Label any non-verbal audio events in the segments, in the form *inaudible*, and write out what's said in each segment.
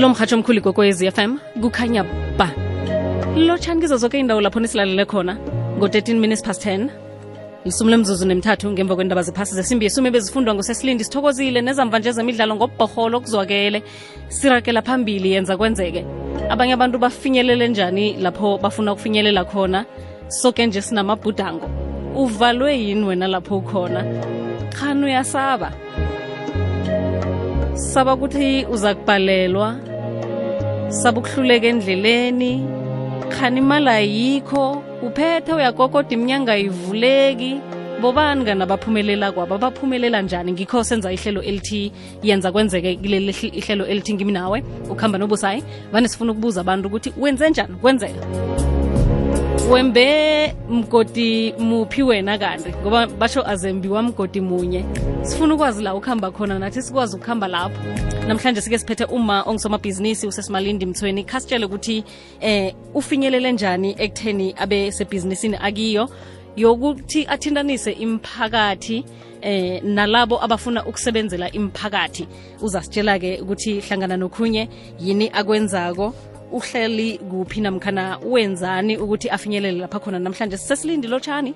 lo mhatsho omkhulu ikwekwezi FM kukhanya ba. Lotshani kizo zonke indawo lapho nisilalele khona ngo-13 minutes past 10 lisumi lemzuzu nemithathu ngemva kwendaba zephasi zesimbi yesumi bezifundwa ngosesilindi sithokozile nezamva nje zemidlalo ngobhorholo okuzwakele sirakela phambili yenza kwenzeke. Abanye abantu bafinyelele njani lapho bafuna ukufinyelela khona? Soke nje sinamabhudango. Uvalwe yini wena lapho ukhona? Khani uyasaba saba ukuthi uza kubhalelwa saba ukuhluleka endleleni. Khani imali ayikho. Uphethe uyakokoda iminyanga ayivuleki. Bobani kana baphumelela kwabo? Baphumelela njani? Ngikho senza ihlelo elithi yenza kwenzeke kuleli ihlelo elithi ngimi nawe. Ukuhamba nobusayi vane sifuna ukubuza abantu ukuthi wenze njani? Kwenzeka wembe mgodi muphi wena kanti? Ngoba basho azembiwa mgodi munye. Sifuna ukwazi la ukuhamba khona nathi sikwazi ukuhamba lapho. Namhlanje sike siphethe uma ongisomabhizinisi usesimalindi mthweni. Khasitshele ukuthi eh ufinyelele njani ekutheni abe sebhizinisini akiyo? Yokuthi athintanise imphakathi eh nalabo abafuna ukusebenzela imphakathi uzasitshela-ke ukuthi hlangana nokhunye yini akwenzako uhleli kuphi namkhana wenzani ukuthi afinyelele lapha khona? Namhlanje sesilindi lotshani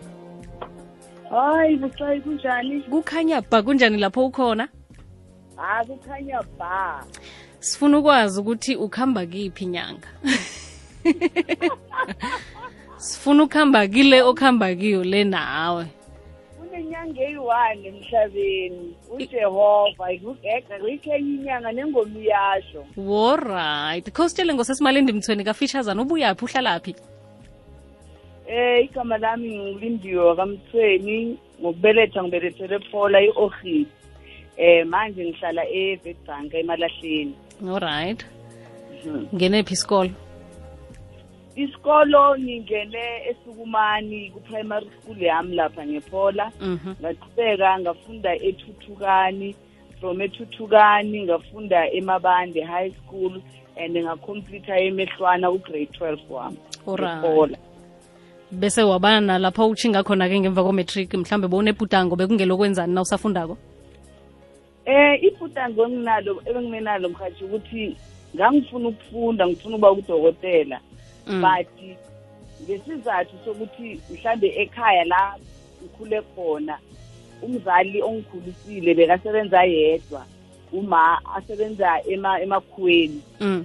hayi bucayi kunjani? Kukhanya ba kunjani lapho ukhona? Ha kukhanya ba. Sifuna ukwazi ukuthi ukuhamba kiphi nyanga? *laughs* Sifuna ukuhamba kile okuhamba kiyo le nawe kunenyanga eyi-one emhlabeni. Ujehova ikugega kuyikhenye inyanga nengomi yasho woright kho sitshele ngosesimalindi mthweni kafishazana ubuyaphi uhlalaphi? Eh igama lami ngulindiwe kamthweni ngokubeletha ngibelethele ephola i-ohisi eh manje ngihlala evetbank emalahleni. Alright ngenephi isikolo isikolo ngingene esukumani ku-primary school yami lapha ngephola. Mhm. Ngaqhubeka ngafunda ethuthukani. From ethuthukani ngafunda emabande high school and ngacomplete emehlwana ugrade 12 wami Alright. bese wabana nalapho utshinga khona-ke ngemva kometric mhlawumbe bowunebhudango bekungelokwenzani na usafundako? Eh ibhudango enginalo ebenginenalo mhathi ukuthi ngangifuna ukufunda ngifuna ukuba udokotela. But ngesizathu sokuthi mhlambe ekhaya la ngikhule khona umzali ongikhulisile bekasebenza yedwa uma asebenza ema emakhuweni mm.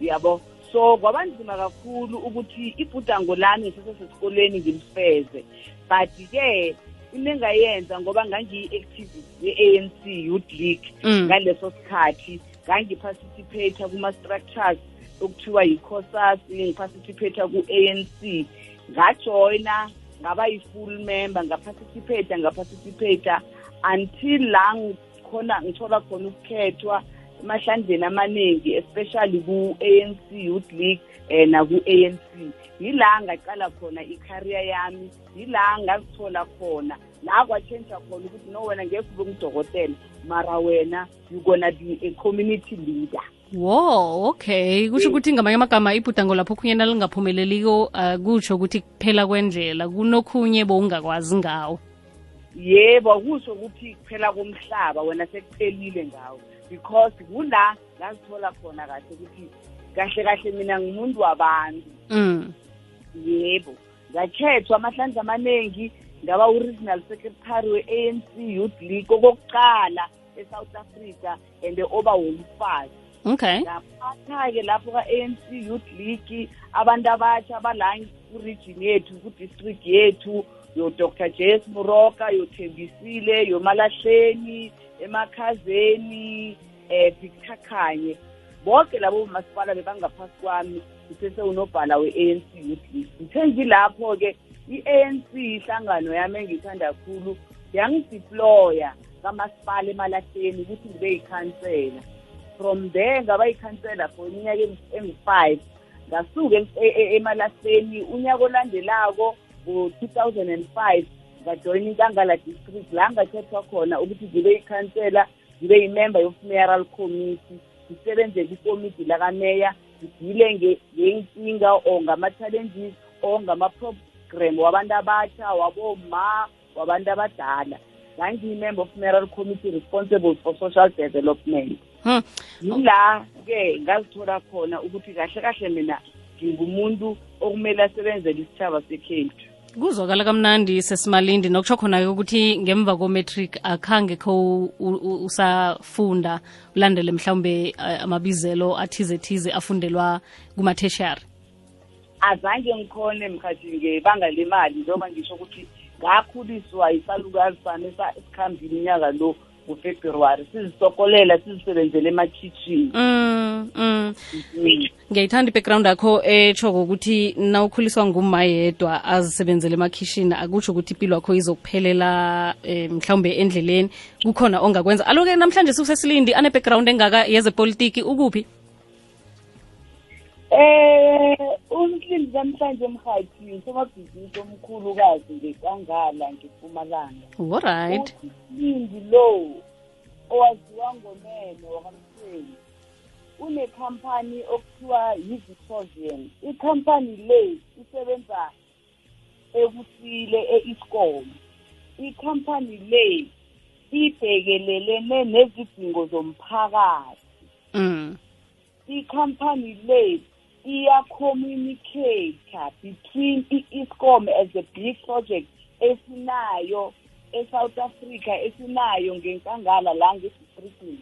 yabo so kwaba nzima kakhulu ukuthi ibhudango lami ngisesesikoleni ngilifeze but-ke into engayenza ngoba ngangiyi-activist ye-anc youth league Mm. ngaleso sikhathi ngangiparticipate kuma-structures okuthiwa yi-cosas ngiparticipate ku-anc ngajoyina ngaba yi-full member ngaparticipate ngaparticipate until la ngikhona ngithola khona ukukhethwa emahlandleni amaningi especially ku-anc youth league um naku-anc yila ngaqala khona i-career yami yila ngazithola khona. La kwatshentsha khona ukuthi no wena ngeke ube ngudokotela mara wena you gonna be a community leader. Wo okay. Kusho ukuthi ngamanye amagama ibhudango lapho okhunye nalingaphumeleliko uh, kutsho ukuthi kuphela kwendlela kunokhunye bowungakwazi ngawo. Yebo kusho ukuthi kuphela komhlaba wena sekuphelile ngawo because kula ngazithola khona kahle ukuthi kahle kahle mina ngumuntu wabantu. Mm. yebo ngakhethwa amahlandla amaningi ngaba u-regional secretary we-anc youth league okokuqala e-south africa and oba womfazi. Okay. Ngaphatha-ke lapho ka-anc youth league abantu abatsha abala ku-region yethu ku-district yethu yo-dr jas muroka yothembisile yomalahleni emakhazeni um victor khanye. Bonke labo masipala bebangaphasi kwami ngisesewunobhala we-anc youth league. Ngithe ngilapho-ke i-anc ihlangano yami engiyithanda kakhulu yangidiploya kamasipala emalahleni ukuthi ngibe yikhansela. From there ngaba yikhansela for iminyaka engu- engu-five. Ngasuke e- e- emalahleni unyaka olandelako ngo-two thousand and five ngajoyina inkangala district. La ngakhethwa khona ukuthi ngibe yikhansela ngibe yimember of-mayoral committee ngisebenzele ikomiti lakameya ngidile nge- ngenkinga or ngama-challenges or ngama-program wabantu abatsha waboma wabantu abadala. Ngangiyimember of mayoral committee responsible for social development. Hmm. yila-ke ngazithola khona ukuthi kahle kahle mina ngingumuntu okumele asebenzele isitshaba sekhethu. Kuzwakala kamnandi sesimalindi. Nokutsho khona-ke ukuthi ngemva kometric akhange kho u- u- usafunda ulandele mhlawumbe eh, amabizelo athize thize afundelwa kumatheshari azange ngikhone mkhathi ngebanga lemali njengoba ngisho ukuthi ngakhuliswa isalukazi sami esa- esikhambile unyaka lo. Ngofebruwari sizisokolela sizisebenzele emakhitshini. Mm, mm. ngiyayithanda i-background yakho etshoko ukuthi nawukhuliswa nguma yedwa azisebenzele emakhishini akutsho ukuthi impilo yakho izokuphelela um mhlawumbe endleleni. Kukhona ongakwenza. Aloke namhlanje sisesilindi ane-background engaka yezepolitiki ukuphi Eh umhlindi namhlanje emhathi usomabhizinisi omkhulukazi ngekangala ngeMpumalanga. alright Umhlindi lo owaziwa ngomene wakamthweni unekhampani okuthiwa yi-Victorian. Ikhampani le isebenza ekusile e-Eskom. Ikhampani le ibhekelelene nezidingo zomphakathi. mm. ikhampani le iya-communicate between i-escom as a big project esinayo e-south africa esinayo ngenkangala la ngesistrikini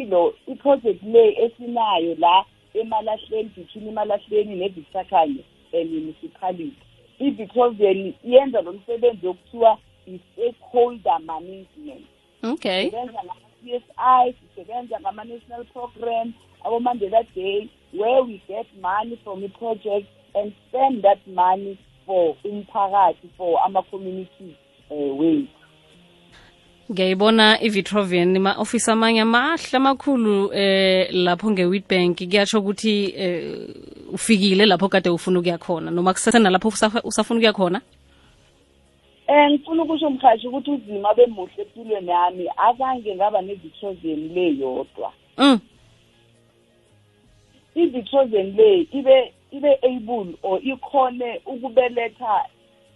ilo i-project le esinayo la emalahleni between emalahleni nevicakanye municipality. I-victorian yenza lo msebenzi okuthiwa i-stakeholder management. Okay. Sisebenza ngama-CSI sisebenza ngama-national program abo-Mandela Day where we get money from i-project and spend that money for umphakathi for ama-communities uh, wethu ngiyayibona i-vitrovian ma-ofisi amanye amahle amakhulu eh lapho nge-witbank. Kuyatsho ukuthi eh, ufikile lapho kade ufuna ukuya khona noma kusesenalapho usafuna ukuya khona? Um ngifuna ukusho umkhashi ukuthi uzima bemuhle empilweni yami azange ngaba ne-vitrozen le yodwa. Mm. I-vitrozen le ibe ibe able or ikhone ukubeletha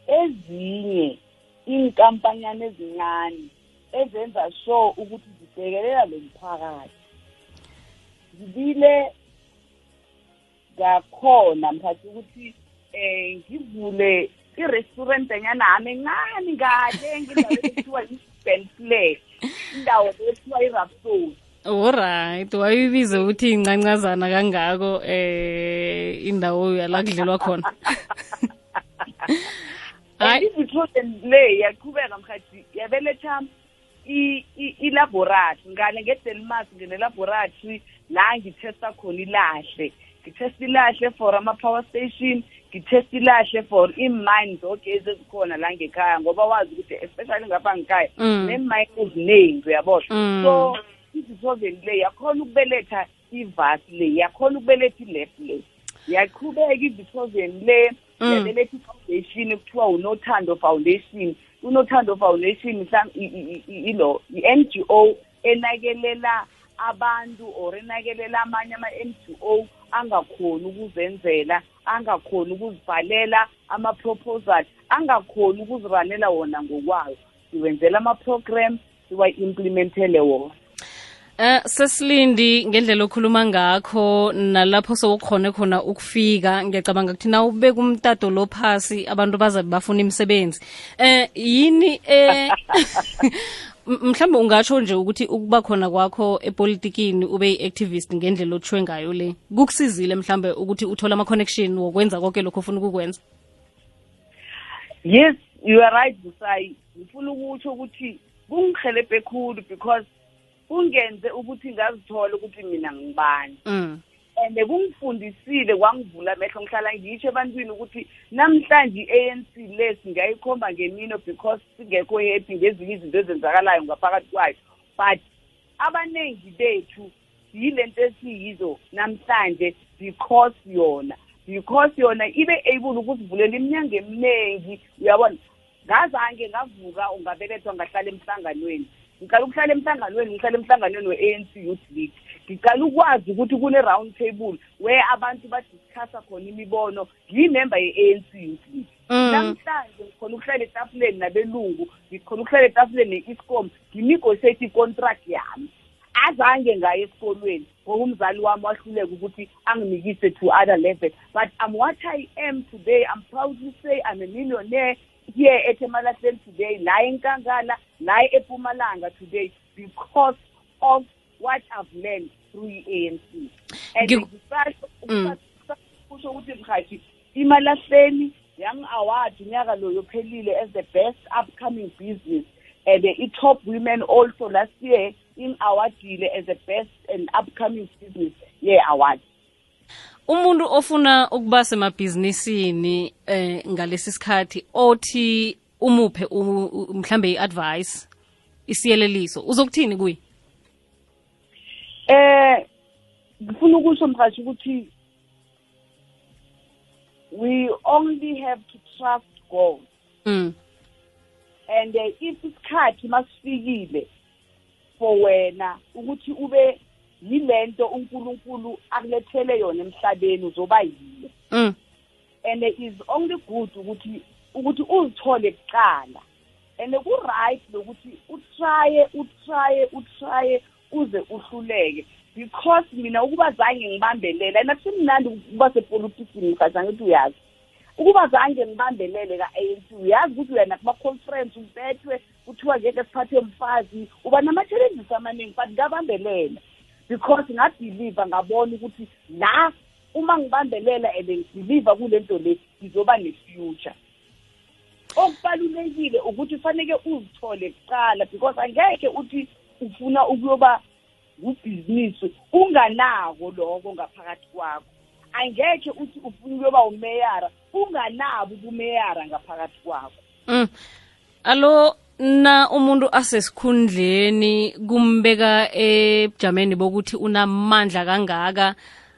ezinye inkampanyana ezincane ezenza sure ukuthi zibhekelela lo mphakathi. Zibile ngakhona mkhathi ukuthi eh ngivule i-restaurant enyana hami encane kahle ngindawo ekuthiwa i-Ben Flash indawo ekuthiwa i-Rapsodi alright wayibize ukuthi incancazana kangako eh indawo yala kudlelwa khona. *laughs* Hayi. i-Victorian le yaqhubeka mkhathi yabeletha i- i- ilaboratory. Ngale ngedelmas ngine-laboratory la ngithesta khona ilahle. Ngithesta ilahle for ama-power station ngithesta ilahle for ii-mine zogezi ezikhona la ngekhaya ngoba wazi ukuthi especially ngapha ngekhaya Mm. nee-mine eziningi uyabona? Mm. so i-Victorian le yakhona ukubeletha ivas le yakhona ukubeletha ilab le. Yaqhubeka i-Victorian le Mm. yabeletha i-foundation kuthiwa unothando foundation. Unothando foundation mhlam- i- i- i- ilo i-ngo enakelela abantu or enakelela amanye ama-ngo angakhoni ukuzenzela angakhoni ukuzibhalela ama-proposal angakhoni ukuziranela wona ngokwayo siwenzela ama-program siwa-implementele wona. Eh sesilindi ngendlela okhuluma ngakho nalapho sowukhone khona ukufika. Ngiyacabanga ukuthi na ubeka umtato lo phasi abantu bazabe bafuna imisebenzi. Eh yini eh M- *laughs* mhlawumbe ungatsho nje ukuthi ukuba khona kwakho epolitikini ube yi-activist ngendlela otshwe ngayo le. Kukusizile mhlawumbe ukuthi uthole ama-connection wokwenza konke lokho ofuna ukukwenza? Yes you are right busayi ngifuna ukutsho ukuthi kungihelebhe khulu because kungenze ukuthi ngazithola ukuthi mina ngibani. Mm. and kungifundisile kwangivula amehlo ngihlala ngisho ebantwini ukuthi namhlanje i-ANC le singayikhomba ngemino because singekho happy ngezinye izinto ezenzakalayo ngaphakathi kwayo. But abaningi bethu yilento esiyizo namhlanje because yona because yona ibe able ukusivulela iminyango eminingi uyabona? Ngazange ngavuka ungabelethwa ngahlala emhlanganweni. Ngiqala ukuhlala emhlanganweni ngihlala emhlanganweni we-ANC youth league. Ngiqala ukwazi ukuthi kune-round table where abantu badiscussa khona imibono ngiyimemba ye-ANC youth league. Mm. namhlanje ngikhona ukuhlala etafuleni nabelungu ngikhona ukuhlala etafuleni ne-escom nginegotiate i-contract yami. Azange ngaye esikolweni ngoba umzali wami wahluleka ukuthi anginikise to other level. But I'm what I am today. I'm proud to say I'm a millionaire. Here at Emalahleni today la enkangala la ePumalanga today because of what I've learned through i-ANC and Ngi- ngisasho kusho ukuthi mhathi imalahleni young award unyaka lo yophelile as the best upcoming business and uh, i-top women also last year in-awardile as the best and upcoming business year award. Umuntu ofuna ukuba semabhizinisini eh ngalesi sikhathi othi umuphe mhlambe i-advice isiyeleliso uzokuthini kuye eh ngifuna ukusho mhathi ukuthi we only have to trust God mm. and uh, if isikhathi masifikile for wena ukuthi ube yilento uNkulunkulu akulethele yona emhlabeni uzoba yiyo. Mm. and it is only good ukuthi ukuthi uzithole kuqala. And ku right lokuthi utrye utrye utrye uze uhluleke. Because mina ukuba zange ngibambelele and akusimnandi ukuba sepolitikini ngicabanga ukuthi uyazi. Ukuba zange ngibambelele ka-ANC uyazi ukuthi wena kuma-conference ubethwe kuthiwa ngeke siphathe mfazi uba nama-challenges amaningi but ngabambelela because ngabhiliva ngabona ukuthi la uma ngibambelela and ngibhiliva kule nto le ngizoba ne-future. Okubalulekile ukuthi faneke uzithole kuqala because angeke uthi ufuna ukuyoba ubhizinisi unganako lokho ngaphakathi kwakho. Angeke uthi ufuna ukuyoba umeyara unganabo ubumeyara ngaphakathi kwakho. Mm. Alo na umuntu asesikhundleni kumbeka ebujameni bokuthi unamandla kangaka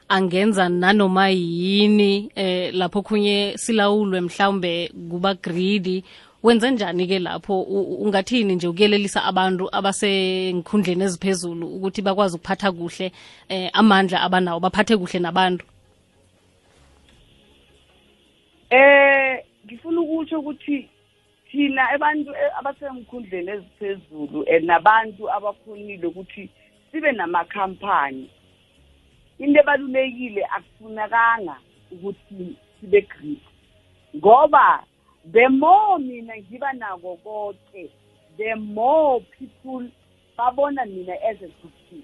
angenza nanoma yini eh lapho khunye silawulwe mhlawumbe kuba greedy. Wenze njani ke lapho ungathini nje ukuyelelisa abantu abasenkhundleni eziphezulu ukuthi bakwazi ukuphatha kuhle eh amandla abanawo baphathe kuhle nabantu? Eh ngifuna ukutsho ukuthi thina abantu eh, abasengikhundleni eziphezulu and nabantu abakhonile ukuthi sibe namakhampani. Into ebalulekile akufunakanga ukuthi sibe greedy ngoba the more mina ngiba nako konke the more people babona mina as a thing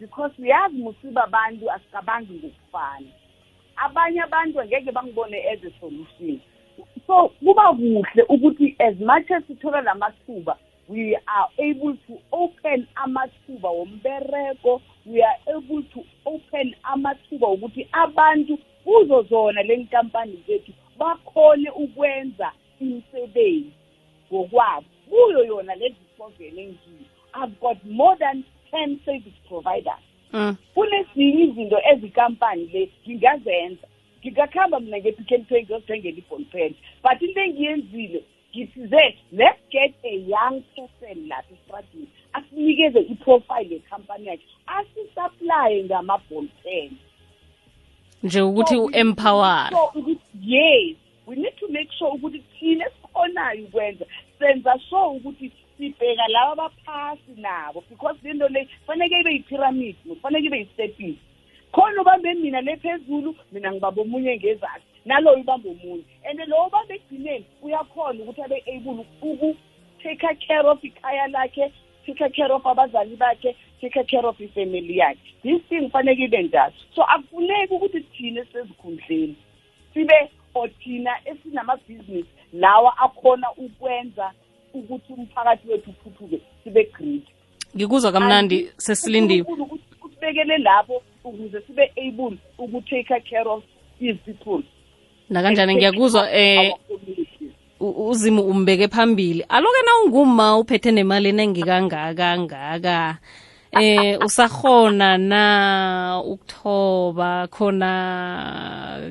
because uyazi musiba abantu asicabangi ngokufana. Abanye abantu angeke bangibone as a solution. So kuba kuhle ukuthi as much as sithola lamathuba we are able to open amathuba wombereko we are able to open amathuba ukuthi abantu kuzo zona le nkampani zethu bakhone ukwenza imisebenzi ngokwabo. Kuyo yona lezi program engiyo i've got more than 10 service providers. Mm. kunezinye izinto ezikampani le ngingazenza ngingakuhamba mina nge-pick and pay ngiyozithengela ibhonpen but into engiyenzile ngithize let's get a young person lapha esitradini asinikeze iprofile yekhampani yakhe asisaplaye ngama-ballpen nje ukuthi So, u-empower so ukuthi yes we need to make sure ukuthi thina esikhonayo ukwenza senza sure ukuthi sibheka laba abaphasi nabo because lento le faneke ibe yi-pyramid kufaneke ibe yi-stepping khona ubambe mina le phezulu mina ngibamba omunye ngezakhe naloyo ubambe omunye. And lo ubambe ekugcineni uyakhona ukuthi abe able uku-take care of ikhaya lakhe take care of abazali bakhe take care of ifamily yakhe. This thing faneke ibe njalo. So akufuneki ukuthi thina esisezikhundleni sibe or thina esinamabhizinisi lawa akhona ukwenza ukuthi umphakathi wethu uphuphuke sibe greedy. Ngikuzwa kamnandi sesilindiwe usibekele lapho ukuze sibe able ukutake care of these people. Nakanjani ngiyakuzwa eh Our communities. u- uzimu umbeke phambili. Aloke na unguma uphethe nemali enengi kangaka ngaka? Eh *laughs* usahona na ukuthoba? Khona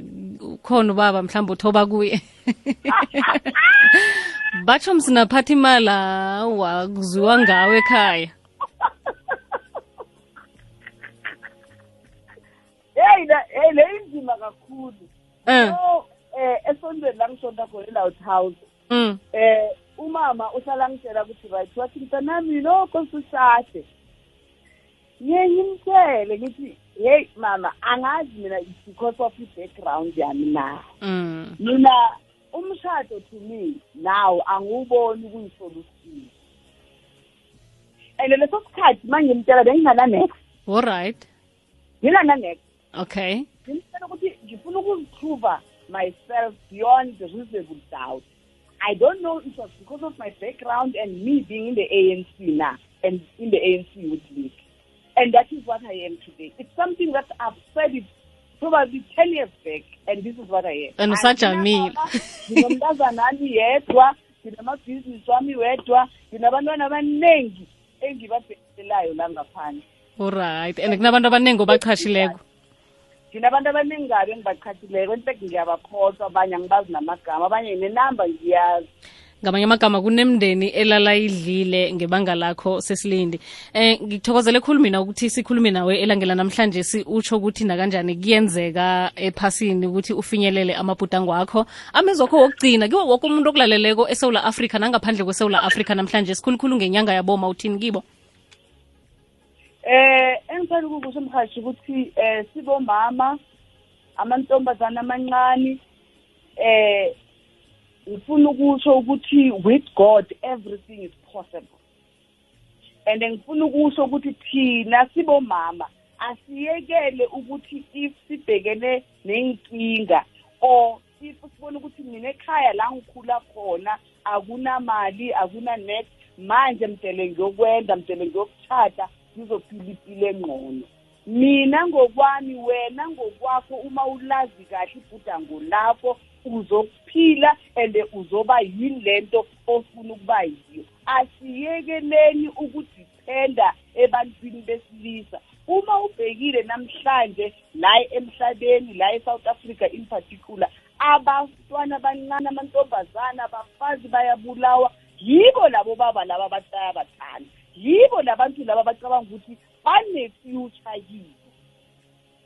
khona ubaba mhlawumbe uthoba kuye? *laughs* Batsho msinaphatha imali wakuzwiwa ngawe ekhaya. Hey la- hey le inzima kakhulu. Eh. so eh esontweni la ngisonta khona e-Loudhouse mm. eh umama uhlala ngitshela ukuthi right wathi mntanami lokho susade ngiye ngimtshele ngithi hey mama angazi mina because of i-background yami na. Mm. mina umshado to me now angiwuboni kuyisolution and leso sikhathi ma ngimtshela bengingananex alright ngingananex okay ngimtshela ukuthi ngifuna ukuziprova myself beyond the reasonable doubt I don't know if it was because of my background and me being in the ANC now and in the ANC Youth League. And that is what I am today. It's something that I've said it probably 10 years back, and this is what I am. And usajamile. nginomntazanami yedwa nginamabhizinisi wami wedwa nginabantwana abaningi engibabhekelayo la ngaphandle alright and kunabantu abaningi obachashileko nginabantu abaningi kabi engibaqhathileko fact ngiyabakhohlwa abanye angibazi namagama abanye nenamba ngiyazi. Ngamanye amagama kunemndeni elala idlile ngebanga lakho sesilindi eh ngikuthokozele khulu mina ukuthi sikhulume nawe elangela namhlanje si utsho ukuthi nakanjani kuyenzeka ephasini ukuthi ufinyelele amabhudango akho. Amezwakho wokugcina kiwo woke umuntu okulaleleko esewula afrika nangaphandle kwesewula afrika namhlanje sikhulukhulu ngenyanga yaboma uthini kibo eh engithanda ukukusho mhashi ukuthi eh sibomama amantombazana amancane eh ngifuna ukusho ukuthi with God everything is possible. And ngifuna ukusho ukuthi thina sibomama asiyekele ukuthi if sibhekene nenkinga or if sibona ukuthi mina ekhaya la ngikhula khona akunamali akunanet manje mdele ngiyokwenda mdele ngiyokuchata ngizophila impilo engqono mina ngokwami wena ngokwakho uma ulazi kahle ibhudango lakho uzokuphila and uzoba yilento ofuna ukuba yiyo. Asiyekeleni ukudiphenda ebantwini besilisa. Uma ubhekile namhlanje la emhlabeni la eSouth Africa in particular abantwana abancane amantombazana abafazi bayabulawa yibo labo baba laba abataya bathanda. Yibo labantu laba bacabanga ukuthi bane-future yibo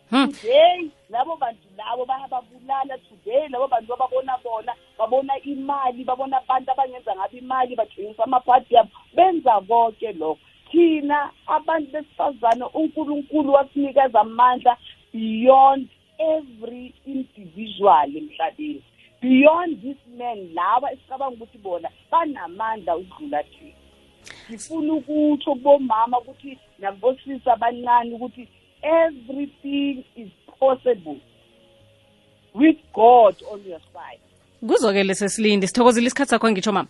Hmm. today labo bantu labo bayababulala today labo bantu bababona bona babona imali babona abantu abangenza ngabo imali bathengisa amaphathi yabo benza konke lokho. Thina abantu besifazane unkulunkulu wasinikeza amandla beyond every individual emhlabeni. Beyond this man laba esicabanga ukuthi bona banamandla ukudlula thina. Ngifuna ukutsho kubomama ukuthi nakubosisa abancane ukuthi everything is possible with God on your side. kuzokele sesilindi sithokozile isikhathi sakho ngitsho mama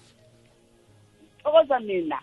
Thokoza mina